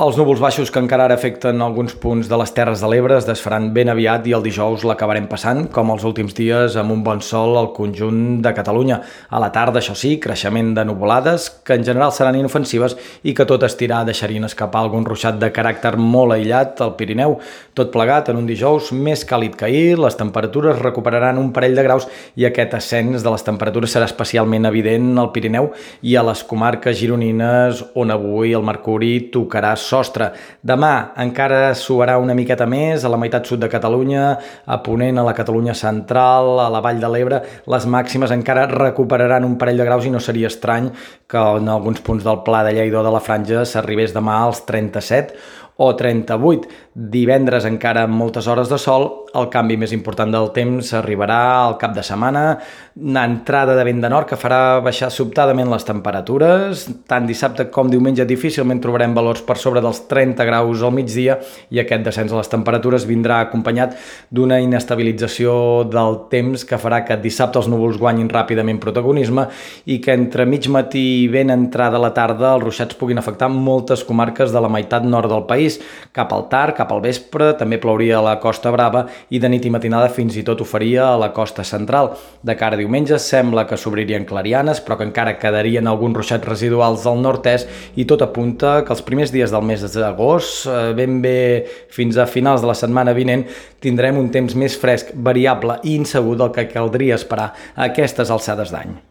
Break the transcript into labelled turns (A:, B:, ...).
A: Els núvols baixos que encara ara afecten alguns punts de les Terres de l'Ebre es desfaran ben aviat i el dijous l'acabarem passant, com els últims dies, amb un bon sol al conjunt de Catalunya. A la tarda, això sí, creixement de nuvolades, que en general seran inofensives i que tot estirà deixarien escapar algun ruixat de caràcter molt aïllat al Pirineu. Tot plegat en un dijous més càlid que ahir, les temperatures recuperaran un parell de graus i aquest ascens de les temperatures serà especialment evident al Pirineu i a les comarques gironines on avui el mercuri tocarà sostre. Demà encara suarà una miqueta més a la meitat sud de Catalunya, a Ponent, a la Catalunya central, a la Vall de l'Ebre. Les màximes encara recuperaran un parell de graus i no seria estrany que en alguns punts del Pla de Lleida o de la Franja s'arribés demà als 37 o 38. Divendres encara amb moltes hores de sol, el canvi més important del temps arribarà al cap de setmana, una entrada de vent de nord que farà baixar sobtadament les temperatures, tant dissabte com diumenge difícilment trobarem valors per sobre dels 30 graus al migdia i aquest descens a les temperatures vindrà acompanyat d'una inestabilització del temps que farà que dissabte els núvols guanyin ràpidament protagonisme i que entre mig matí i ben entrada la tarda els ruixats puguin afectar moltes comarques de la meitat nord del país, cap al tard, cap al vespre, també plouria a la Costa Brava i de nit i matinada fins i tot ho faria a la costa central. De cara a diumenge sembla que s'obririen clarianes, però que encara quedarien alguns ruixats residuals al nord-est i tot apunta que els primers dies del mes d'agost, eh, ben bé fins a finals de la setmana vinent, tindrem un temps més fresc, variable i insegur del que caldria esperar a aquestes alçades d'any.